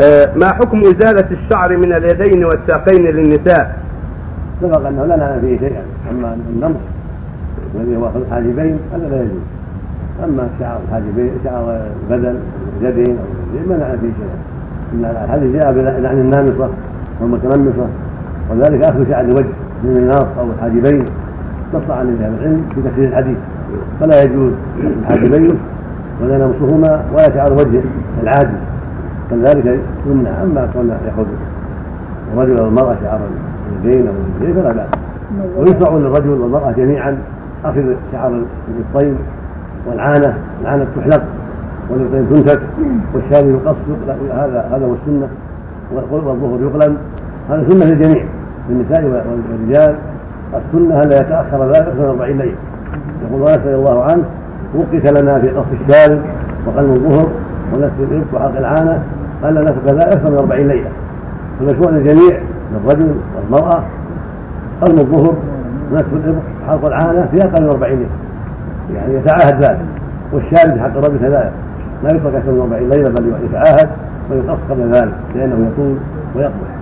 آه، ما حكم إزالة الشعر من اليدين والساقين للنساء؟ سبق أنه لا نعلم فيه شيئا أما النمص الذي هو الحاجبين هذا لا يجوز. أما شعر الحاجبين شعر البدن اليدين ما نعلم فيه شيئا. الحديث جاء بلعن النامصة والمتنمصة وذلك أخذ شعر الوجه من الناص أو الحاجبين نص عن أهل العلم في تفسير الحديث. فلا يجوز الحاجبين ولا نمصهما ولا شعر وجهه العادي. كذلك يمنع اما كون ياخذ الرجل أو المراه شعر اليدين أو الرجلين فلا بأس. ويشرع للرجل والمرأة جميعا أخذ شعر الابطين والعانة العانة تحلق والابطين تنتك والشارب يقص هذا هذا هو السنة. والظهر يقلم هذا سنة للجميع للنساء والرجال. السنة الا يتأخر ذلك أكثر من 40 ليله يقول رضي الله عنه وقت لنا في قص الشارب وقلم الظهر ونسف الابط وحلق العانه قال لنا كذلك أكثر من 40 ليلة. فمشروع للجميع للرجل والمرأة قلم الظهر ونسف الابط وحلق العانة في أقل من 40 ليلة. يعني يتعاهد ذلك. والشارب حق الرجل كذلك لا يترك أكثر من 40 ليلة بل يتعاهد ويقص قبل ذلك لأنه يطول ويقبح